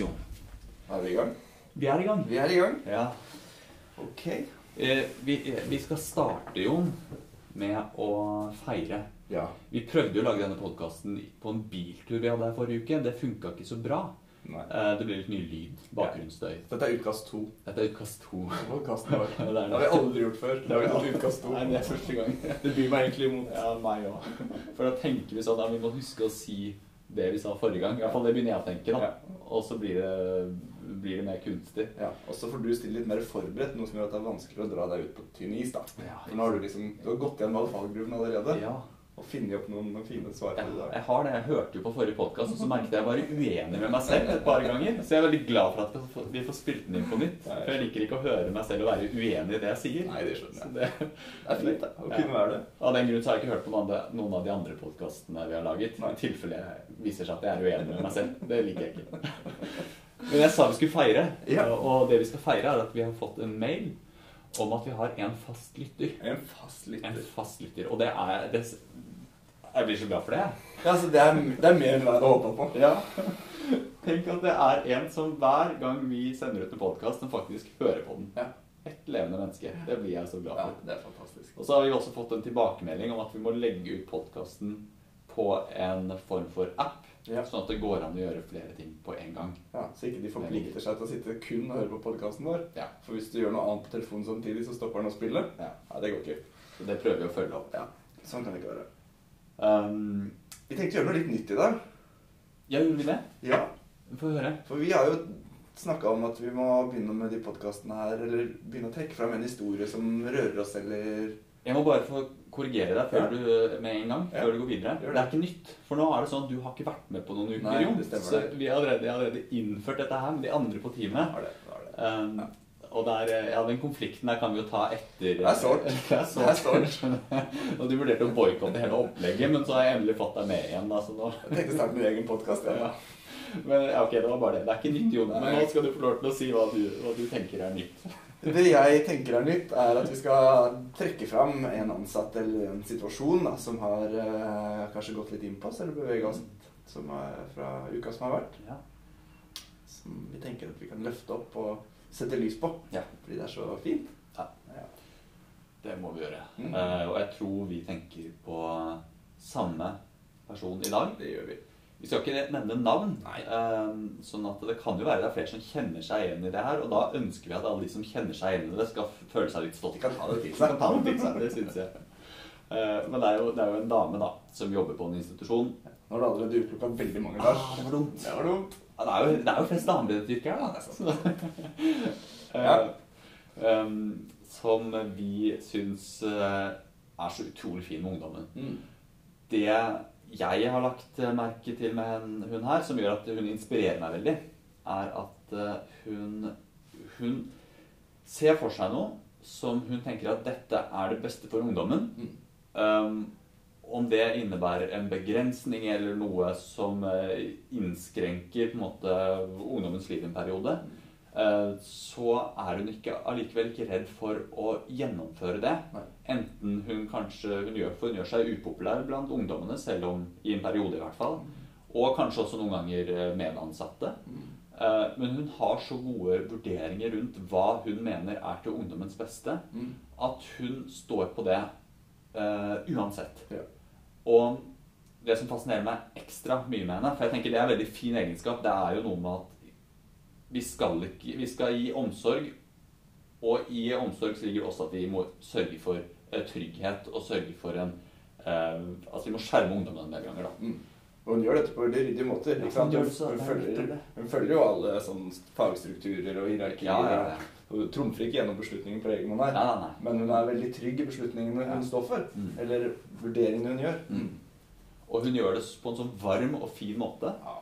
Jon. Er vi i gang? Vi er i gang. Vi er i gang. Ja. Ok. Eh, vi, eh, vi skal starte, Jon, med å feire. Ja. Vi prøvde jo å lage denne podkasten på en biltur vi hadde her forrige uke. Det funka ikke så bra. Eh, det ble litt mye lyd. Bakgrunnsstøy. Dette er utkast to. Dette er utkast to. Podcasten vår. Ja, Det har vi aldri gjort før. Det har vi aldri utkast to. Nei, det er første gang. Det byr meg egentlig imot. Ja, meg òg. For da tenker vi sånn at vi må huske å si det vi sa forrige gang. I hvert fall det begynner jeg å tenke. da. Ja. Og så blir det, blir det mer kunstig. Ja, Og så får du stille litt mer forberedt, noe som gjør at det er vanskeligere å dra deg ut på tynn is. da. Ja, For nå har du liksom, du har gått gjennom all fallgruven allerede Ja. Og funnet opp noen, noen fine svar på det. jeg har det. Jeg hørte jo på forrige podkast, og så merket jeg jeg var uenig med meg selv et par ganger. Så jeg er veldig glad for at vi får- spilt den inn på nytt. For jeg liker ikke å høre meg selv og være uenig i det jeg sier. Nei, det skjønner jeg. det, Det er fint da, å Ja. kunne være det. av den grunn så har jeg ikke hørt på noen av de, noen av de andre podkastene vi har laget. Nei. I tilfelle jeg viser seg at jeg er uenig med meg selv. Det liker jeg ikke. Men jeg sa vi skulle feire, Ja. og det vi skal feire, er at vi har fått en mail om at vi har en fast lytter. En fast En lytter. fast lytter. Og det er det, Jeg blir så glad for det. jeg. Ja, altså, det er, det er mer enn hva jeg hadde håpa på. Ja. Tenk at det er en som hver gang vi sender ut en podkast, som faktisk hører på den. Ja. Et levende menneske. Det blir jeg så glad Ja, for. det er fantastisk. Og så har vi også fått en tilbakemelding om at vi må legge ut podkasten på en form for app. Ja. Sånn at det går an å gjøre flere ting på en gang. Ja, Så ikke de forplikter seg til å sitte kun og høre på podkasten vår. Ja. For hvis du gjør noe annet på telefonen samtidig, så stopper den å spille. Ja. Ja, det går ikke. Så det prøver vi å følge opp. Ja, Sånn kan det ikke være. Um, Vi tenkte å gjøre noe litt nytt i dag. ja, gjorde vi det? Ja, Få høre. For vi har jo snakka om at vi må begynne med de podkastene her, eller begynne å trekke fram en historie som rører oss, eller Jeg må bare få korrigere deg før Ja. du, med en gang. Ja. Før du går videre. Det. Det er ikke nytt. For nå er det sånn at du har ikke vært med på noen uker. Nei, det stemmer så det. vi har allerede, allerede innført dette her med de andre på teamet. Har det, har det. Um, Ja. Og der, ja, den konflikten der kan vi jo ta etter Det er sårt. Det er sårt. og du vurderte å boikotte hele opplegget, men så har jeg endelig fått deg med igjen. Da, så nå, Jeg tenkte starte min egen podkast. ja. Ja. Men ja, ok, det var bare det. Det er ikke nytt, Jon. Men nå skal du få lov til å si hva du, hva du tenker er nytt. Det jeg tenker er nytt, er at vi skal trekke fram en ansatt eller en situasjon da, som har eh, kanskje gått litt inn på oss, eller bevega oss som er fra uka som har vært. Ja. Som vi tenker at vi kan løfte opp og sette lys på. Ja. Fordi det er så fint. Ja. Ja. Det må vi gjøre. Mm. Uh, og jeg tror vi tenker på samme person i dag. Det gjør vi. Vi skal ikke nevne navn, eh, sånn at det kan jo være det er flere som kjenner seg igjen i det her. Og da ønsker vi at alle de som kjenner seg igjen i det, skal føle seg litt De kan ta det til De seg. ta det til det synes jeg. Eh, men det er, jo, det er jo en dame da, som jobber på en institusjon. Nå har du allerede utelukka veldig mange, Ah, det var dumt. Det var dumt. Ja, det, er jo, det er jo flest yrket her, da. Nesten. ja. Eh, um, som vi syns eh, er så utrolig fin med ungdommen. Mm. Det jeg har lagt eh, merke til med hun her, som gjør at hun inspirerer meg veldig, er at hun, hun ser for seg noe som hun tenker at dette er det beste for ungdommen. Mm. Um, om det innebærer en begrensning eller noe som eh, innskrenker på en måte ungdommens liv i en periode, eh, så er hun ikke, allikevel ikke redd for å gjennomføre det. Enten hun kanskje hun gjør, for hun gjør seg upopulær blant ungdommene, selv om i en periode i hvert fall. Og kanskje også noen ganger eh, medansatte. Mm. Men hun har så gode vurderinger rundt hva hun mener er til ungdommens beste, Mm. at hun står på det uansett. Og det som fascinerer meg ekstra mye med henne, for jeg tenker det er en veldig fin egenskap, det er jo noe med at vi skal, ikke, vi skal gi omsorg, og i omsorg så ligger det også at vi må sørge for eh, trygghet og sørge for en eh, Altså vi må skjerme ungdommen en del ganger, da. Mm. Og hun gjør dette på veldig ryddige måter. Ja, hun Hun, hun, er følger, hun følger jo alle sånne fagstrukturer og hierarkier. Ja, ja, ja. Hun trumfer ikke gjennom beslutningen på egen hånd her. Nei, nei, nei. Men hun er veldig trygg i beslutningene hun står for. Mm. Eller vurderingene hun gjør. Mm. Og hun gjør det på en sånn varm og fin måte Ja.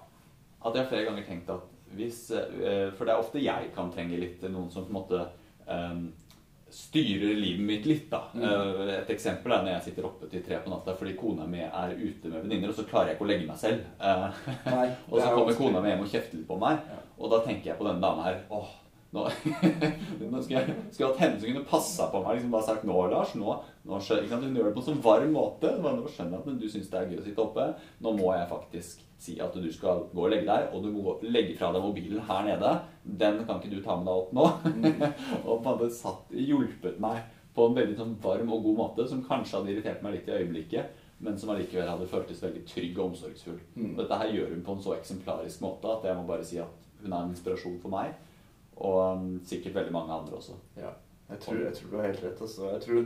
at jeg har flere ganger tenkt at hvis eh, For det er ofte jeg kan trenge litt noen som på en måte um, styrer livet mitt litt, da. Mm. Eh, Et eksempel er når jeg sitter oppe til tre på natta fordi kona mi er ute med venninner, og så klarer jeg ikke å legge meg selv. Eh, Nei, og så er kommer kona mi hjem og kjefter litt på meg, Ja. og da tenker jeg på denne dama her. Åh, nå, skulle jeg skulle hatt henne som kunne passa på meg. liksom Bare sagt 'Nå, Lars, nå, nå skjønner, ikke sant? Hun gjør det på en sånn varm måte. Nå skjønner jeg at men du syns det er gøy å sitte oppe. Nå må jeg faktisk si at du skal gå og legge deg, og du må legge fra deg mobilen her nede. Den kan ikke du ta med deg opp nå. og på en satt, hjulpet meg på en veldig sånn varm og god måte, som kanskje hadde irritert meg litt i øyeblikket, men som allikevel hadde føltes veldig trygg og omsorgsfull. Mm. Dette her gjør hun på en så eksemplarisk måte at jeg må bare si at hun er en inspirasjon for meg, og um, sikkert veldig mange andre også. Ja, jeg tror, jeg tror du har helt rett. Altså. Jeg tror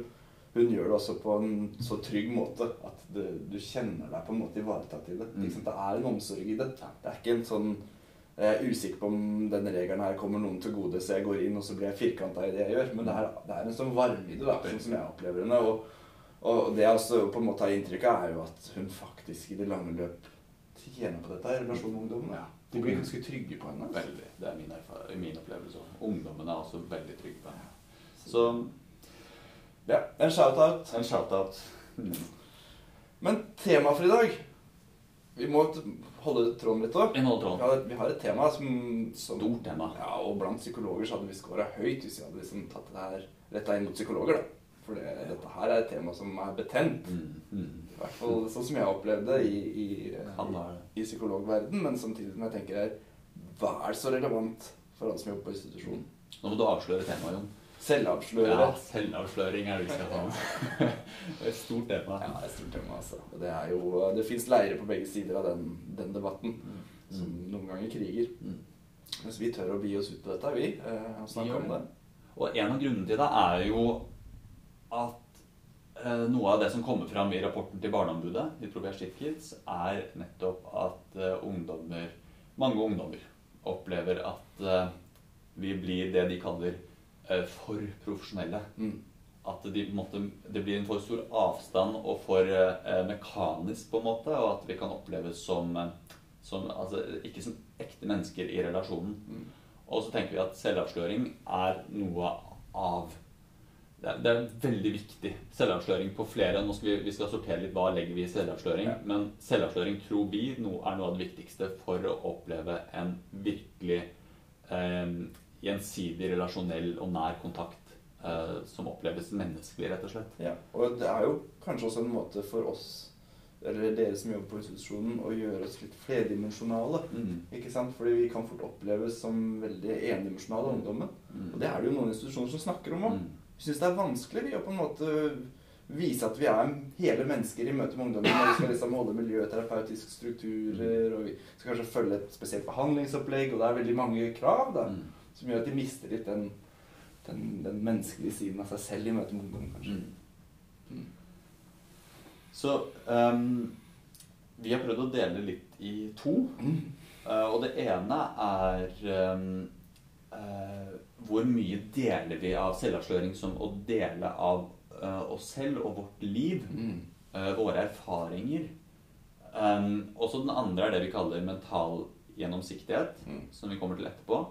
hun, gjør det også på en så trygg måte at det, du kjenner deg på en måte ivaretatt i det. Mm. Det er en omsorg i det. Det er ikke en sånn jeg er usikker på om denne regelen her kommer noen til gode, så jeg går inn og så blir jeg firkanta i det jeg gjør. Men det er, det er en sånn varme i det, da, sånn som jeg opplever henne. Og, og det jeg også på en måte har inntrykk av, er jo at hun faktisk i det lange løp tjener på dette i relasjon med ungdommen. Ja. De blir ganske trygge på henne. altså. Veldig. Det er min, min opplevelse. Ungdommene er også veldig trygge på henne. Så Ja, en shout-out. en shout-out. Mm. Men tema for i dag Vi må holde tråden litt holder Vi, tråden. vi har et tema som, som Stort tema. Ja, og blant psykologer så hadde vi scora høyt hvis vi hadde liksom tatt det her retta inn mot psykologer. da. For det, dette her er et tema som er betent. Mm. Mm. I hvert fall sånn som jeg opplevde i, i, i psykologverden, men samtidig som jeg tenker er hva er så relevant for alle som jobber på institusjon? Nå må du avsløre temaet, Jon. Selvavsløre. Ja, selvavsløring er det vi skal ta med. Det er et stort tema. Ja, det er et stort tema, altså. Det er jo Det fins leirer på begge sider av den, den debatten, som noen ganger kriger. Mm. Mens vi tør å bi oss ut på dette, vi. Eh, og snakke om det. Og en av grunnene til det er jo at noe av det som kommer fram i rapporten til Barneombudet, i Provert Shit Kids, er nettopp at eh, ungdommer, mange ungdommer opplever at eh, vi blir det de kaller eh, for profesjonelle. Mm. At de, måtte, det blir en for stor avstand og for eh, mekanisk, på en måte, og at vi kan oppleves som, eh, som altså, ikke som ekte mennesker i relasjonen. Mm. Og så tenker vi at selvavsløring er noe av det er, er veldig viktig. Selvavsløring på flere. Nå skal vi, vi skal sortere litt hva legger vi i selvavsløring. Ja. Men selvavsløring tror vi no, er noe av det viktigste for å oppleve en virkelig eh, gjensidig relasjonell og nær kontakt eh, som oppleves menneskelig, rett og slett. Ja, og det er jo kanskje også en måte for oss, eller dere som jobber på institusjonen, å gjøre oss litt flerdimensjonale. Mm. Ikke sant? Fordi vi kan fort oppleves som veldig endimensjonale ungdommen. Mm. Og det er det jo noen institusjoner som snakker om òg. Mm. Syns det er vanskelig å på en måte vise at vi er hele mennesker i møte med ungdommen. Og vi skal liksom holde miljøterapeutiske strukturer, og vi skal kanskje følge et spesielt behandlingsopplegg, og det er veldig mange krav da, Mm. som gjør at de mister litt den, den, den menneskelige siden av seg selv i møte med ungdom, kanskje. Mm. Mm. Så um, vi har prøvd å dele litt i to. Mm. Uh, og det ene er um, eh, hvor mye deler vi av selvavsløring som å dele av uh, oss selv og vårt liv. Mm. Uh, våre erfaringer. Um, også den andre er det vi kaller mental gjennomsiktighet, Mm. som vi kommer til etterpå.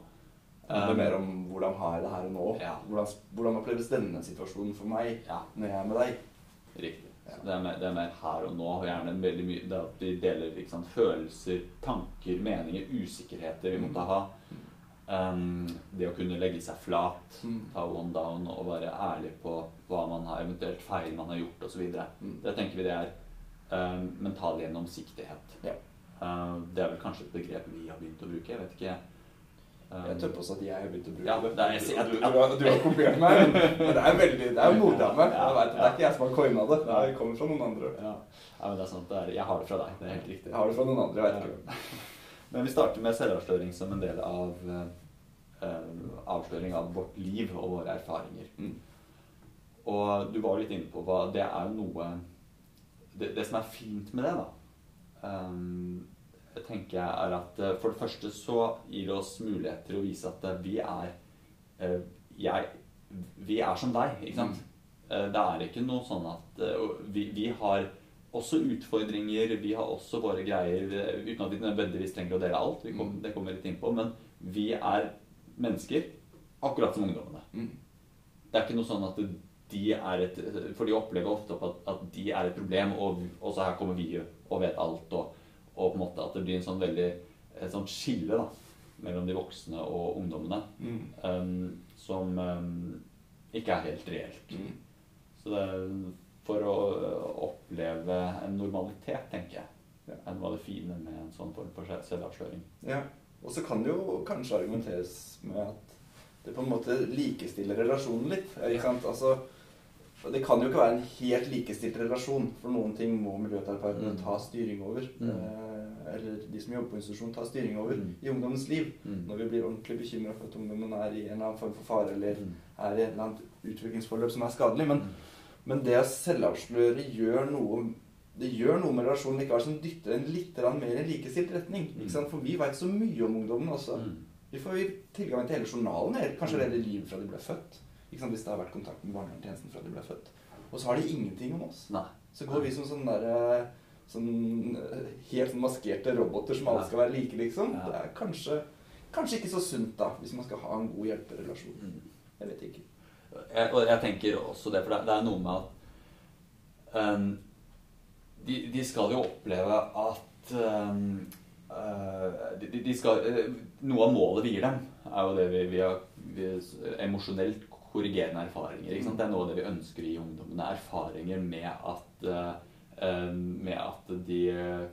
Det handler Um, mer om hvordan har jeg det her og nå. Ja. Hvordan, hvordan oppleves denne situasjonen for meg Ja, når jeg er med deg? riktig. Ja. Det, er mer, det er mer her og nå. og gjerne veldig mye det at vi deler sant, følelser, tanker, meninger, usikkerheter vi Mm. måtte ha. Um, det å kunne legge seg flat, Mm. ta one down og være ærlig på hva man har eventuelt feil man har gjort osv. Mm. Det tenker vi det er um, mental gjennomsiktighet. Ja. Uh, det er vel kanskje et begrep vi har begynt å bruke. Jeg vet ikke. Um, Jeg tør påstå at jeg har begynt å bruke Ja, det. er- jeg du, du, du, har- du har kopiert meg, men det er veldig, det er jo modig av meg. Jeg vet, det er ikke jeg som har coina det. Det kommer fra noen andre. Ja. ja, men det er sant. Det er, jeg har det fra deg. Det er helt riktig. Jeg har det fra noen andre, jeg vet ikke. Men vi starter med selvavsløring som en del av eh, avsløring av vårt liv og våre erfaringer. Mm. Og du var litt inne på hva Det er jo noe Det, det som er fint med det, da, um, tenker jeg er at eh, for det første så gir det oss mulighet til å vise at eh, vi er uh, jeg, Vi er som deg, ikke sant? Eh, Det er ikke noe sånn at uh, vi, vi har også utfordringer, vi har også våre greier, eh, uten at vi nødvendigvis trenger å dele alt. Kom, det kommer vi litt inn på. Men vi er mennesker, akkurat som ungdommene. Mm. Det er ikke noe sånn at de er et For de opplever ofte at, at de er et problem, og, og så her kommer vi og vet alt. Og, og på en måte at det blir en sånn veldig et sånt skille da, mellom de voksne og ungdommene Mm. um, som um, ikke er helt reelt. Mm. Så det er for å oppleve en normalitet, tenker jeg, er noe av det fine med en sånn form for selvavsløring. Ja. Og så kan det jo kanskje argumenteres med at det på en måte likestiller relasjonen litt. Altså, det kan jo ikke være en helt likestilt relasjon, for noen ting må miljøterapeutene Mm. ta styring over. Mm. Eh, eller de som jobber på institusjon, ta styring over Mm. i ungdommens liv. Når vi blir ordentlig bekymra for at ungdommen er i en eller annen form for fare, eller er i et eller annet utviklingsforløp som er skadelig. Men, men det å selvavsløre gjør noe det gjør noe med relasjonen likevel som dytter en litt mer i likestilt retning. Mm. Ikke? For vi veit så mye om ungdommen også. Mm. Vi får tilgang til hele journalen, kanskje hele livet fra de ble født. Ikke? Hvis det har vært kontakt med barnevernstjenesten fra de ble født. Og så har de ingenting om oss. Nei. Så går vi som sånne der, sånn eh, helt maskerte roboter som alle skal være like, liksom. Det er kanskje, kanskje ikke så sunt, da, hvis man skal ha en god hjelperelasjon. Mm. Jeg vet ikke. Jeg, og jeg tenker også det, for det, det er noe med at um, de, de skal jo oppleve at um, uh, de, de skal, uh, Noe av målet vi gir dem, er jo det vi, vi har vi, emosjonelt korrigerende erfaringer. Ikke sant? Det er noe av det vi ønsker i ungdommene. Erfaringer med at uh, med at de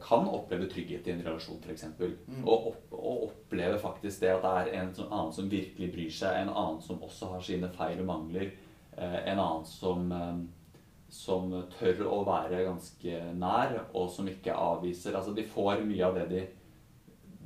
kan oppleve trygghet i en relasjon, f.eks. Mm. Og, opp, og oppleve faktisk det at det er en sånn annen som virkelig bryr seg, en annen som også har sine feil og mangler, uh, en annen som, eh, som tør å være ganske nær, og som ikke avviser. Altså, de får mye av det de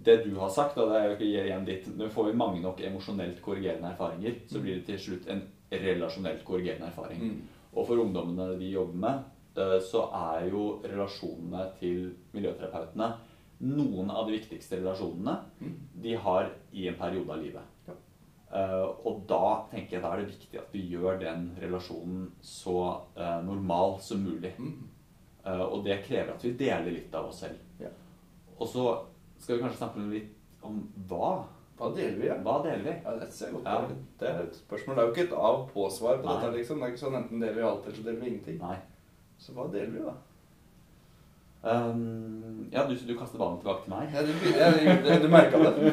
det du har sagt, og det er jo ikke igjen ditt vi får mange nok emosjonelt korrigerende erfaringer, så blir det til slutt en relasjonelt korrigerende erfaring. Mm. Og for ungdommene vi jobber med, eh, så er jo relasjonene til miljøterapeutene noen av de viktigste relasjonene Mm. de har i en periode av livet. Eh, og da tenker jeg da er det viktig at vi gjør den relasjonen så eh, normal som mulig. Mm. Eh, og det krever at vi deler litt av oss selv. Ja. Og så skal vi kanskje snakke litt om hva. Hva deler vi? Ja? Hva deler vi? Ja, det ser godt Ja. Det er et spørsmål. Det er jo ikke et av-på-svar på på dette. liksom. Det er ikke sånn enten deler vi alt, eller så deler vi ingenting. Nei. Så hva deler vi, da? Um, ja, du, du kaster ballen tilbake til meg. Ja, du, jeg, jeg, du merka det?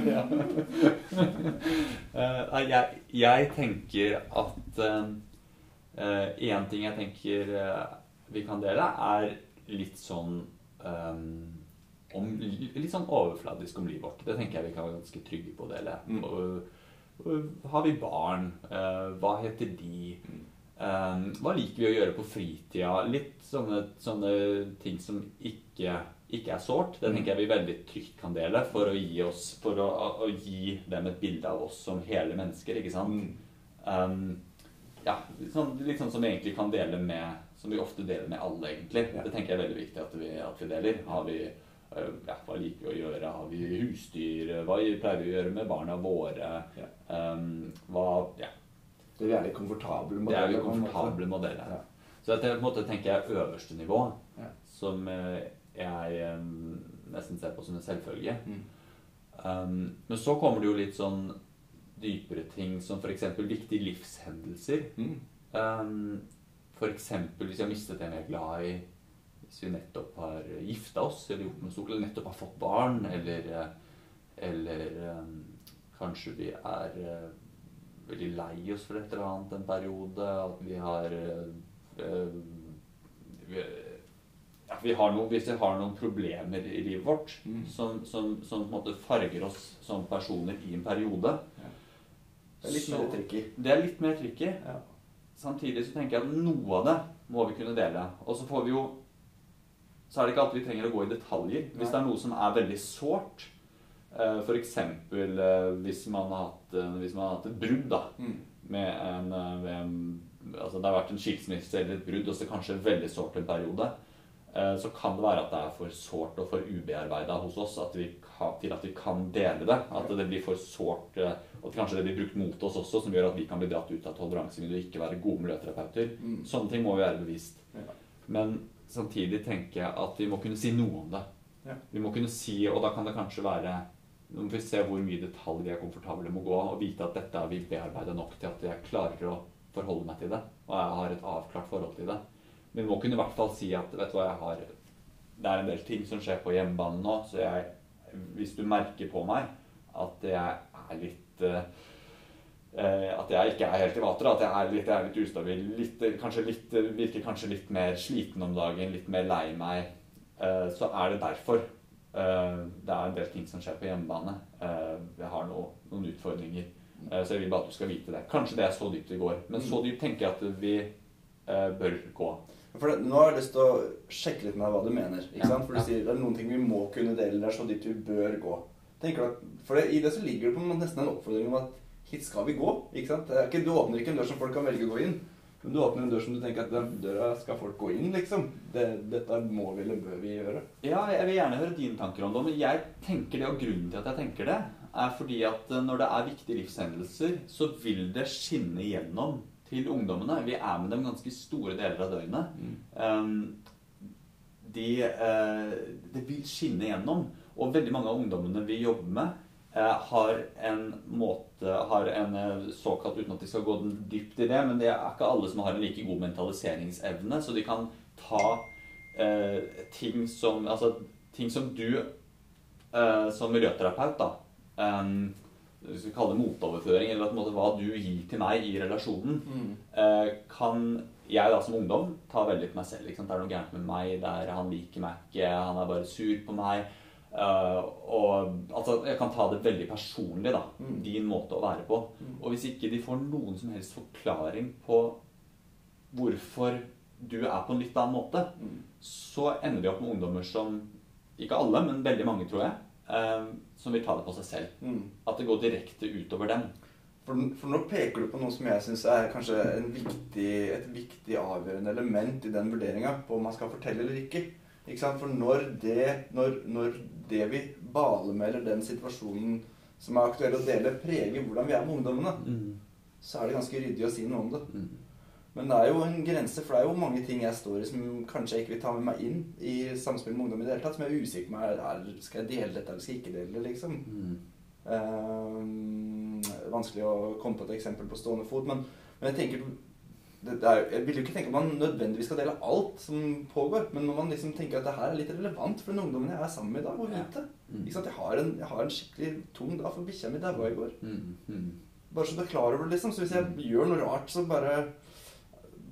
Eh, nei, jeg, jeg tenker at én ting jeg tenker uh, vi kan dele, er litt sånn um, om, Litt sånn overfladisk om livet vårt. Det tenker jeg vi kan være ganske trygge på å dele. Mm. Og, og, har vi barn? Eh, hva heter de? Eh, hva liker vi å gjøre på fritida? Litt sånne, sånne ting som ikke, ikke er sårt. Det tenker jeg vi veldig trygt kan dele for å gi, oss, for å, å gi dem et bilde av oss som hele mennesker. ikke sant? Um, ja, litt sånn, litt sånn som vi egentlig kan dele med Som vi ofte deler med alle, egentlig. Det tenker jeg er veldig viktig at vi, at vi deler. Har vi, øh, ja, hva liker vi å gjøre? Har vi husdyr? Hva pleier vi å gjøre med barna våre? Ja. Um, hva Ja, Det er vi er litt komfortable modeller. det er måte. komfortable modeller. Ja. Så dette på en måte tenker jeg er øverste nivå, Ja. som eh, jeg eh, nesten ser på som en selvfølge. Mm. Um, men så kommer det jo litt sånn dypere ting, som f.eks. viktige livshendelser. Mm. Um, F.eks. hvis jeg har mistet en jeg er glad i, hvis vi nettopp har gifta oss, eller gjort noe stort, eller nettopp har fått barn, eller, eh, eller um, kanskje vi er veldig lei oss for et eller annet en periode, at vi har eh, vi, ja, vi har noen, Hvis vi har noen problemer i livet vårt Mm. som, som, som på en måte farger oss som personer i en periode Det er litt så- mer tricky. Det er litt mer tricky. Ja. Samtidig så tenker jeg at noe av det må vi kunne dele. Og så får vi jo Så er det ikke alltid vi trenger å gå i detaljer. Hvis Nei. det er noe som er veldig sårt, f.eks. eh, hvis man har hatt eh, hvis man har hatt et brudd da, Mm. med en, eh, med en Altså det har vært en skilsmisse eller et brudd, og så kanskje veldig sårt en periode. eh, Så kan det være at det er for sårt og for ubearbeida hos oss at vi til at vi kan dele det. At det blir for sårt, eh, og at kanskje det blir brukt mot oss også, som gjør at vi kan bli dratt ut av toleransevinduet og ikke være gode miljøterapeuter. Mm. Sånne ting må vi være bevisst. Men samtidig tenker jeg at vi må kunne si noe om det. Vi må kunne si, og da kan det kanskje være Nå må vi se hvor mye detalj vi er komfortable med å gå, og vite at dette er vi bearbeida nok til at jeg klarer å forholde meg til det. Og jeg har et avklart forhold til det. Men vi må kunne i hvert fall si at vet du hva, jeg har Det er en del ting som skjer på hjemmebane nå, så jeg Hvis du merker på meg at jeg er litt eh, At jeg ikke er helt i vater. At jeg er litt, jeg er litt ustabil. Litt, kanskje litt, virker kanskje litt mer sliten om dagen, litt mer lei meg. Uh, så er det derfor. Eh, det er en del ting som skjer på hjemmebane. Eh, jeg har nå noen utfordringer. Eh, så jeg vil bare at du skal vite det. Kanskje det er så dypt det går. Men så dypt tenker jeg at vi eh, bør gå. For det, Nå har jeg lyst til å sjekke litt med deg hva du mener. ikke Ja, sant? For du ja. sier det er noen ting vi må kunne dele, det er så dypt vi bør gå. Tenker du at, for det, I det så ligger det på en nesten en oppfordring om at hit skal vi gå. ikke sant? Det ikke, du åpner ikke en dør som folk kan velge å gå inn, men du åpner en dør som du tenker at den døra skal folk gå inn, liksom. Det, dette må vi eller bør vi gjøre. Ja, jeg vil gjerne høre dine tanker om det. Men jeg tenker det, og grunnen til at jeg tenker det, er fordi at eh, når det er viktige livshendelser, så vil det skinne igjennom til ungdommene. Vi er med dem ganske store deler av døgnet. Um, de, eh, det vil skinne igjennom. Og veldig mange av ungdommene vi jobber med, har en måte Har en eh, såkalt, uten at de skal gå dypt i det, men det er ikke alle som har en like god mentaliseringsevne, så de kan ta eh, ting som Altså ting som du eh, som miljøterapeut, da um, Vi skal kalle det motoverføring, eller måte hva du gir til meg i relasjonen, eh, kan jeg da som ungdom ta veldig på meg selv. Det er noe gærent med meg, det er, han liker meg ikke, han er bare sur på meg. Eh, og altså, jeg kan ta det veldig personlig, da. Mm. Din måte å være på. Og hvis ikke de får noen som helst forklaring på hvorfor du er på en litt annen måte, Mm. så ender de opp med ungdommer som Ikke alle, men veldig mange, tror jeg. Uh, som vil ta det på seg selv. Mm. At det går direkte utover dem. For, for nå peker du på noe som jeg syns er kanskje en viktig, et viktig avgjørende element i den vurderinga på om man skal fortelle eller ikke. Ikke sant? For når det, når, når det vi baler med, eller den situasjonen som er aktuell å dele, preger hvordan vi er med ungdommene, så er det ganske ryddig å si noe om det. Men det er jo en grense, for det er jo mange ting jeg står i som kanskje jeg ikke vil ta med meg inn i samspill med ungdom i det hele tatt, som jeg er usikker på er, skal jeg dele dette eller skal jeg ikke dele det, liksom. Eh, vanskelig å komme på et eksempel på stående fot, men, men jeg tenker er, Jeg vil jo ikke tenke at man nødvendigvis skal dele alt som pågår, men når man liksom tenker at det her er litt relevant for den ungdommen jeg er sammen med i dag, og vite Mm. ikke sant? Jeg, har en, jeg har en skikkelig tung dag, for bikkja mi daua i går. Mm. Mm. Bare så du er klar over det, liksom. Så hvis jeg gjør noe rart, så bare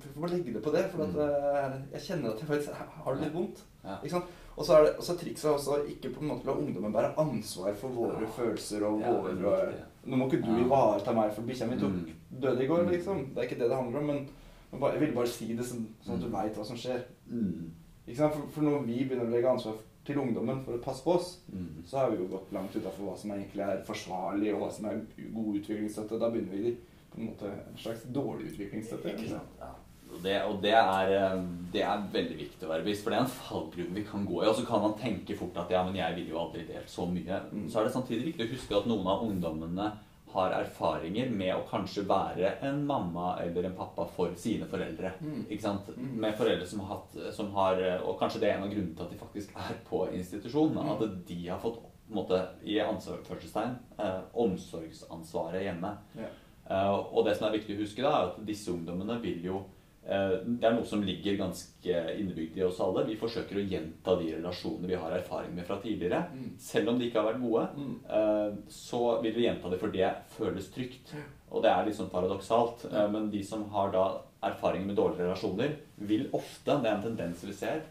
får bare legge det på det. For at, eh, jeg kjenner at jeg faktisk har det litt vondt. Ja. Ikke sant? Og så er det også trikset også ikke på en måte la ungdommen bære ansvar for våre Ja. følelser og Ja, våre. Nå må ikke du ivareta meg, for bikkja mi tok Mm. døde i går, Mm. liksom. Det er ikke det det handler om. Men, jeg ville bare si det sånn, sånn at du Mm. veit hva som skjer. Mm. For, for når vi begynner å legge ansvar til ungdommen for å passe på oss, Mm. så har vi jo gått langt utafor hva som egentlig er forsvarlig, og hva som er god utviklingsstøtte. Da begynner vi på en måte en slags dårlig utviklingsstøtte. Ja. Og, det, og det, er, eh, det er veldig viktig å være bevisst, for det er en fallgruve vi kan gå i. Og så kan man tenke fort at ja, men jeg ville jo aldri delt så mye. Mm. Så er det samtidig viktig å huske at noen av ungdommene har erfaringer med å kanskje være en mamma eller en pappa for sine foreldre. Mm. Ikke sant? Mm. Med foreldre som har hatt som har, Og kanskje det er en av grunnene til at de faktisk er på institusjon. Mm. At de har fått måte, i ansvarsførselstegn eh, omsorgsansvaret hjemme. Yeah. Eh, og det som er viktig å huske, da, er at disse ungdommene vil jo Det er noe som ligger ganske innebygd i oss alle. Vi forsøker å gjenta de relasjonene vi har erfaring med fra tidligere. Mm. Selv om de ikke har vært gode, Mm. eh, så vil vi gjenta det fordi det føles trygt. Og det er litt sånn paradoksalt. eh, Men de som har da erfaringer med dårlige relasjoner, vil ofte, det er en tendens vi ser,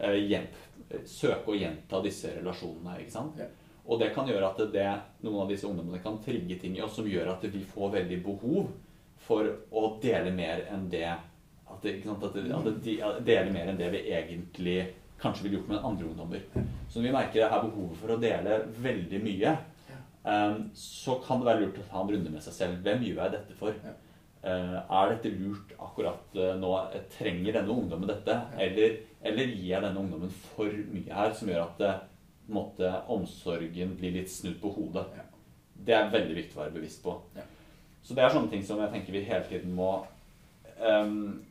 eh, søke å gjenta disse relasjonene. ikke sant? Ja. Og det kan gjøre at det, noen av disse ungdommene kan trigge ting i oss som gjør at vi får veldig behov for å dele mer enn det sant? at, det, at det deler mer enn det vi egentlig kanskje ville gjort med andre ungdommer. Så når vi merker det er behovet for å dele veldig mye, eh, så kan det være lurt å ta en runde med seg selv. Hvem gjør jeg dette for? Eh, er dette lurt akkurat eh, nå? Trenger denne ungdommen dette? Eller, eller gir jeg denne ungdommen for mye her, som gjør at eh, måte, omsorgen blir litt snudd på hodet? Det er veldig viktig å være bevisst på. Så det er sånne ting som jeg tenker vi hele tiden må ehm,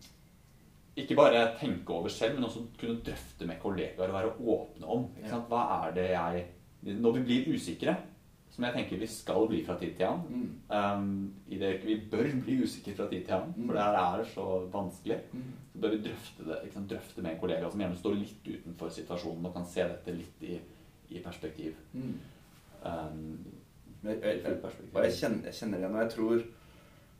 ikke bare tenke over selv, men også kunne drøfte med kollegaer og være åpne om. Hva er det jeg Når vi blir usikre, som jeg tenker vi skal bli fra tid til annen Mm. um, i det, Vi bør bli usikre fra tid til annen, Mm. for det her er så vanskelig. Mm. Så bør vi drøfte det drøfte med en kollega som gjerne står litt utenfor situasjonen og kan se dette litt i, i perspektiv. Mm. Um, Jeg, jeg, jeg, jeg kjenner, jeg kjenner igjen, og jeg tror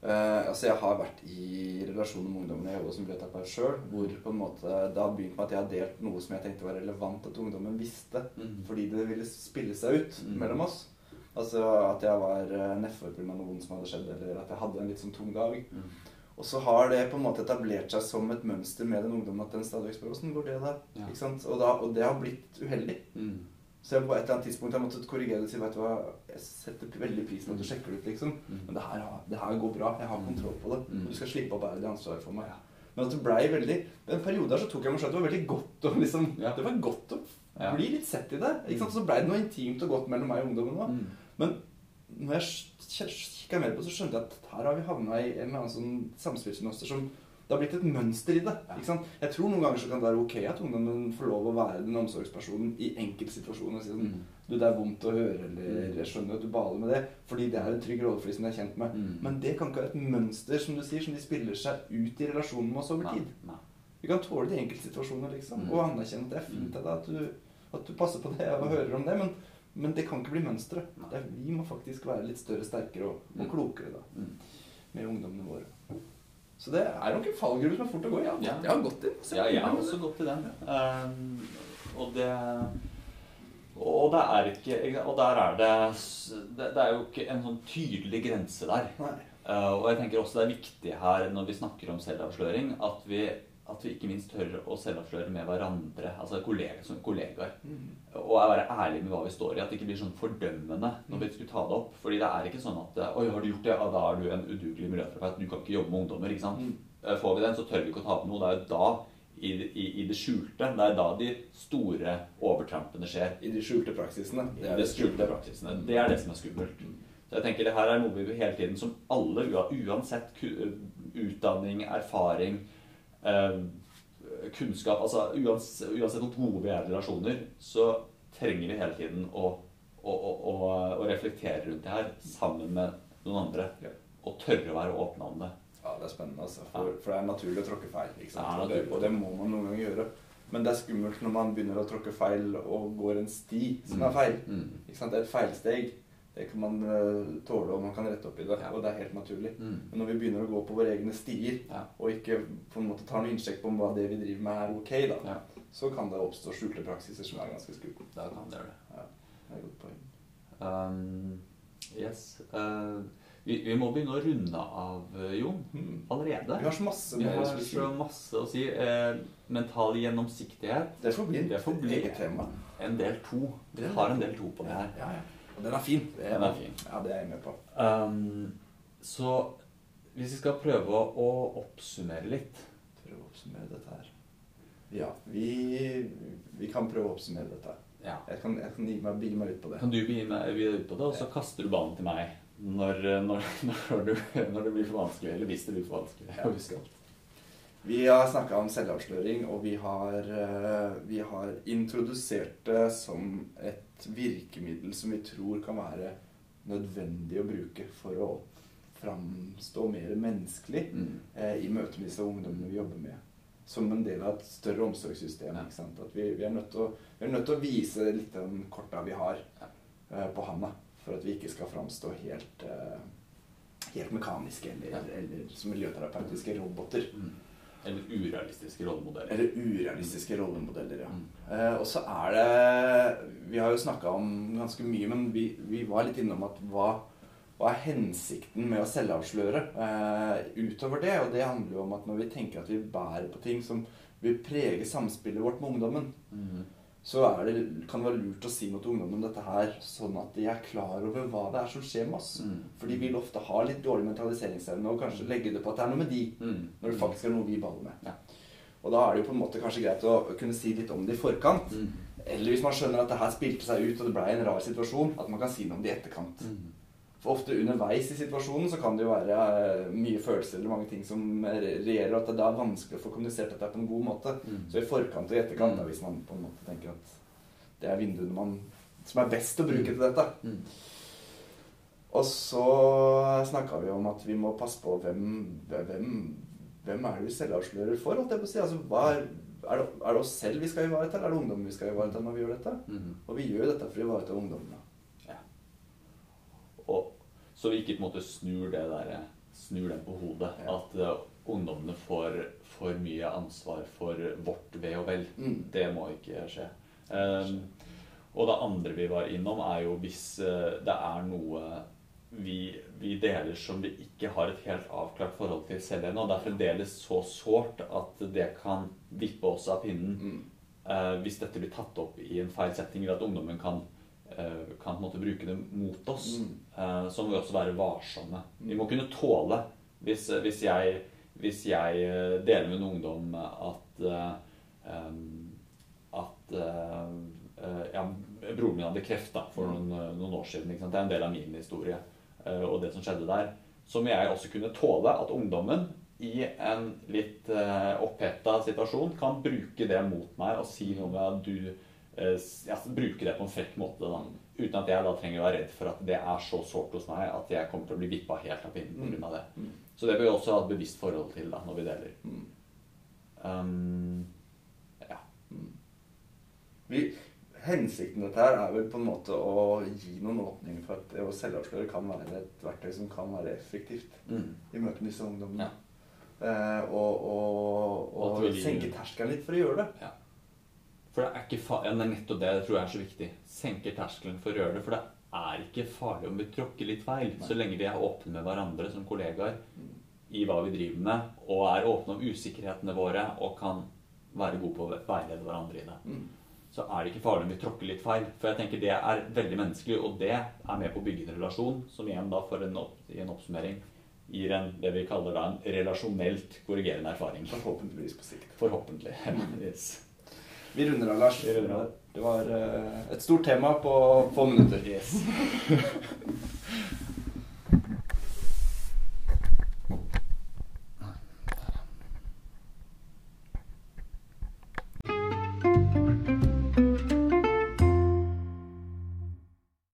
eh, Altså, jeg har vært i relasjoner med ungdommene jeg jobber som bibliotekaar sjøl, hvor på en måte det har begynt med at jeg har delt noe som jeg tenkte var relevant at ungdommen visste, Mm. fordi det ville spille seg ut Mm. mellom oss. Altså at jeg var uh, nedfor pga. noen som hadde skjedd, eller at jeg hadde en litt sånn tung dag. Mm. Og så har det på en måte etablert seg som et mønster med den ungdommen at den stadig spør åssen går det da? Ja. Ikke sant? Og, da? og det har blitt uheldig. Mm. Så jeg på et eller annet tidspunkt har jeg måttet korrigere det og si vet du hva, jeg setter veldig pris på at du sjekker det ut, liksom. Mm. Men det her, det her går bra. Jeg har kontroll på det. Mm. Og du skal slippe å bære det ansvaret for meg. Men at det blei veldig en periode der så tok jeg meg selv at det var veldig godt å liksom Ja. Det var godt å bli litt sett i det. Ikke sant? Så blei det noe intimt og godt mellom meg og ungdommen òg. Mm. Men når jeg kikka mer på det, så skjønte jeg at her har vi havna i en eller annen sånn samspillsmønster som det har blitt et mønster i det. ikke sant? Jeg tror noen ganger så kan det være ok at ungdommen får lov å være den omsorgspersonen i enkeltsituasjoner. og Si sånn, Mm. du, det er vondt å høre, eller Mm. jeg skjønner at du baler med det, fordi det er en trygg rolle for de som de er kjent med. Mm. Men det kan ikke være et mønster som du sier, som de spiller seg ut i relasjonen med oss over tid. Vi kan tåle de enkeltsituasjoner, liksom, og anerkjenne at det er fint av deg at du, at du passer på det og hører om det, men, men det kan ikke bli mønsteret. Det er- Vi må faktisk være litt større, sterkere og, og klokere da, med ungdommene våre. Så det er nok en fallgruve som er fort å gå i. Ja. Ja. Jeg har gått i den. Ja, jeg har også gått i den. Um, og det Og det er ikke Og der er det Det, det er jo ikke en sånn tydelig grense der. Uh, og jeg tenker også det er viktig her når vi snakker om selvavsløring, at vi, at vi ikke minst tør å selvavsløre med hverandre, altså kollegaer, som kollegaer. Mm. Og være ærlig med hva vi står i. At det ikke blir sånn fordømmende når vi skulle ta det opp. Fordi det er ikke sånn at Oi, har du gjort det? Ja, da er du en udugelig miljøterapeut. Du kan ikke jobbe med ungdommer. ikke sant? Mm. Eh, Får vi den, så tør vi ikke å ta opp noe. Det er jo da, i, i, i det skjulte, det er da de store overtrampene skjer. I de skjulte praksisene. Det er det skjulte praksisene. Det er det som er skummelt. Så jeg tenker det her er noe vi hele tiden, som alle, uansett utdanning, erfaring, kunnskap Altså uansett, uansett hvor gode vi er i relasjoner, så trenger vi hele tiden å, å, å, å, reflektere rundt det her sammen med noen andre. Ja. Og tørre å være åpne om det. Ja, det er spennende, altså. For, for det er naturlig å tråkke feil. Ikke sant? Det, og det må man noen ganger gjøre. Men det er skummelt når man begynner å tråkke feil og går en sti som er feil. Mm. Ikke sant? Det er et feilsteg. Det kan man eh, tåle, og man kan rette opp i det. Ja. Og det er helt naturlig. Mm. Men når vi begynner å gå på våre egne stier, Ja. og ikke på en måte tar noe innsjekk på om hva det vi driver med, er ok, da, Ja. så kan det oppstå skjulte praksiser som er ganske skumle. Da kan det gjøre det. Ja, det er et godt poeng. Um, yes. Uh, vi, vi må begynne å runde av, eh, Jon. Hmm. Allerede. Vi har så masse Vi har så masse å si. Uh, mental gjennomsiktighet. Det får bli et eget tema. en del to. Vi har en del to på det her. Ja, ja. Og den er fin. Det Den er fin. Ja, det er jeg med på. Um, så hvis vi skal prøve å, oppsummere litt Prøve å oppsummere dette her. Ja, vi, vi kan prøve å oppsummere dette. ja. Jeg kan, jeg kan gi meg, bygge meg ut på det. Kan du bygge meg ut på det, og så kaster du ballen til meg når, når, når, du, når det blir for vanskelig. Eller hvis det blir for vanskelig. Ja. Vi har snakka om selvavsløring, og vi har, eh, vi har introdusert det som et virkemiddel som vi tror kan være nødvendig å bruke for å framstå mer menneskelig Mm. eh, i møte med disse ungdommene vi jobber med. Som en del av et større omsorgssystem. Ja. At vi, vi, er å, vi er nødt til å vise litt av den korta vi har eh, på handa. For at vi ikke skal framstå helt, eh, helt mekaniske eller, Ja. eller som miljøterapeutiske roboter. Mm. Eller urealistiske rollemodeller. Eller urealistiske rollemodeller, ja. Mm. Eh, og så er det Vi har jo snakka om ganske mye, men vi, vi var litt innom at hva, hva er hensikten med å selvavsløre eh, utover det? Og det handler jo om at når vi tenker at vi bærer på ting som vil prege samspillet vårt med ungdommen, Mm. Så er det, kan det være lurt å si noe til ungdommen om dette her, sånn at de er klar over hva det er som skjer med oss. Mm. For de vil ofte ha litt dårlig mentaliseringsevne og kanskje legge det på at det er noe med de, Mm. når det faktisk er noe vi baller med. Ja. Og da er det jo på en måte kanskje greit å kunne si litt om det i forkant. Mm. Eller hvis man skjønner at det her spilte seg ut og det ble en rar situasjon, at man kan si noe om det i etterkant. Mm. For ofte underveis i situasjonen så kan det jo være eh, mye følelser eller mange ting som regjerer, og at det er vanskelig å få kommunisert dette på en god måte. Mm. Så i forkant og i etterkant, Mm. da, hvis man på en måte tenker at det er vinduene man, som er best å bruke til dette. Mm. Og så snakka vi om at vi må passe på hvem, hvem, hvem er det vi selvavslører for. holdt jeg på å si. Altså, hva er, er, det, er det oss selv vi skal ivareta, eller er det ungdommen vi skal ivareta når vi gjør dette? Mm. Og vi gjør dette for å ivareta ungdommene. Så vi ikke på en måte snur det der, snur den på hodet. Ja. At uh, ungdommene får for mye ansvar for vårt ve og vel. Mm. Det må ikke skje. Um, og det andre vi var innom, er jo hvis uh, det er noe vi, vi deler som vi ikke har et helt avklart forhold til selv ennå. Det er fremdeles så sårt at det kan vippe oss av pinnen Mm. uh, hvis dette blir tatt opp i en feil setting, eller at ungdommen kan, kan bruke det mot oss. Mm. Eh, så må vi også være varsomme. Vi må kunne tåle hvis, hvis, jeg, hvis jeg eh, deler med en ungdom at eh, at eh, eh, ja, broren min hadde kreft da, for noen, noen år siden. Det er en del av min historie eh, og det som skjedde der. Så må jeg også kunne tåle at ungdommen i en litt oppheta situasjon kan bruke det mot meg og si noe med at du eh, ja, Bruke det på en frekk måte. da Uten at jeg da trenger å være redd for at det er så sårt hos meg at jeg kommer til å bli vippa helt av pinnen pga. det. Mm. Så det bør vi også ha et bevisst forhold til da når vi deler. Mm. Um, ja. Vi, hensikten med dette her er vel på en måte å gi noen åpninger for at å selvavsløre kan være et verktøy som kan være effektivt Mm. i møte med disse ungdommene. Ja. Uh, og og, Og og senke terskelen litt for å gjøre det. Ja. For det er ikke fa ja, nettopp det jeg tror jeg er så viktig. Senker terskelen for å gjøre det. For det er ikke farlig om vi tråkker litt feil, Nei. så lenge vi er åpne med hverandre som kollegaer i hva vi driver med, og er åpne om usikkerhetene våre og kan være gode på å veilede hverandre i det. Mm. Så er det ikke farlig om vi tråkker litt feil. For jeg tenker det er veldig menneskelig, og det er med på å bygge en relasjon, som igjen da for en, opp, i en oppsummering gir en det vi kaller da en relasjonelt korrigerende erfaring. Forhåpentligvis på sikt. Forhåpentlig. yes. Vi runder av, Lars. Vi runder av. Det var eh, et stort tema på få minutter. yes.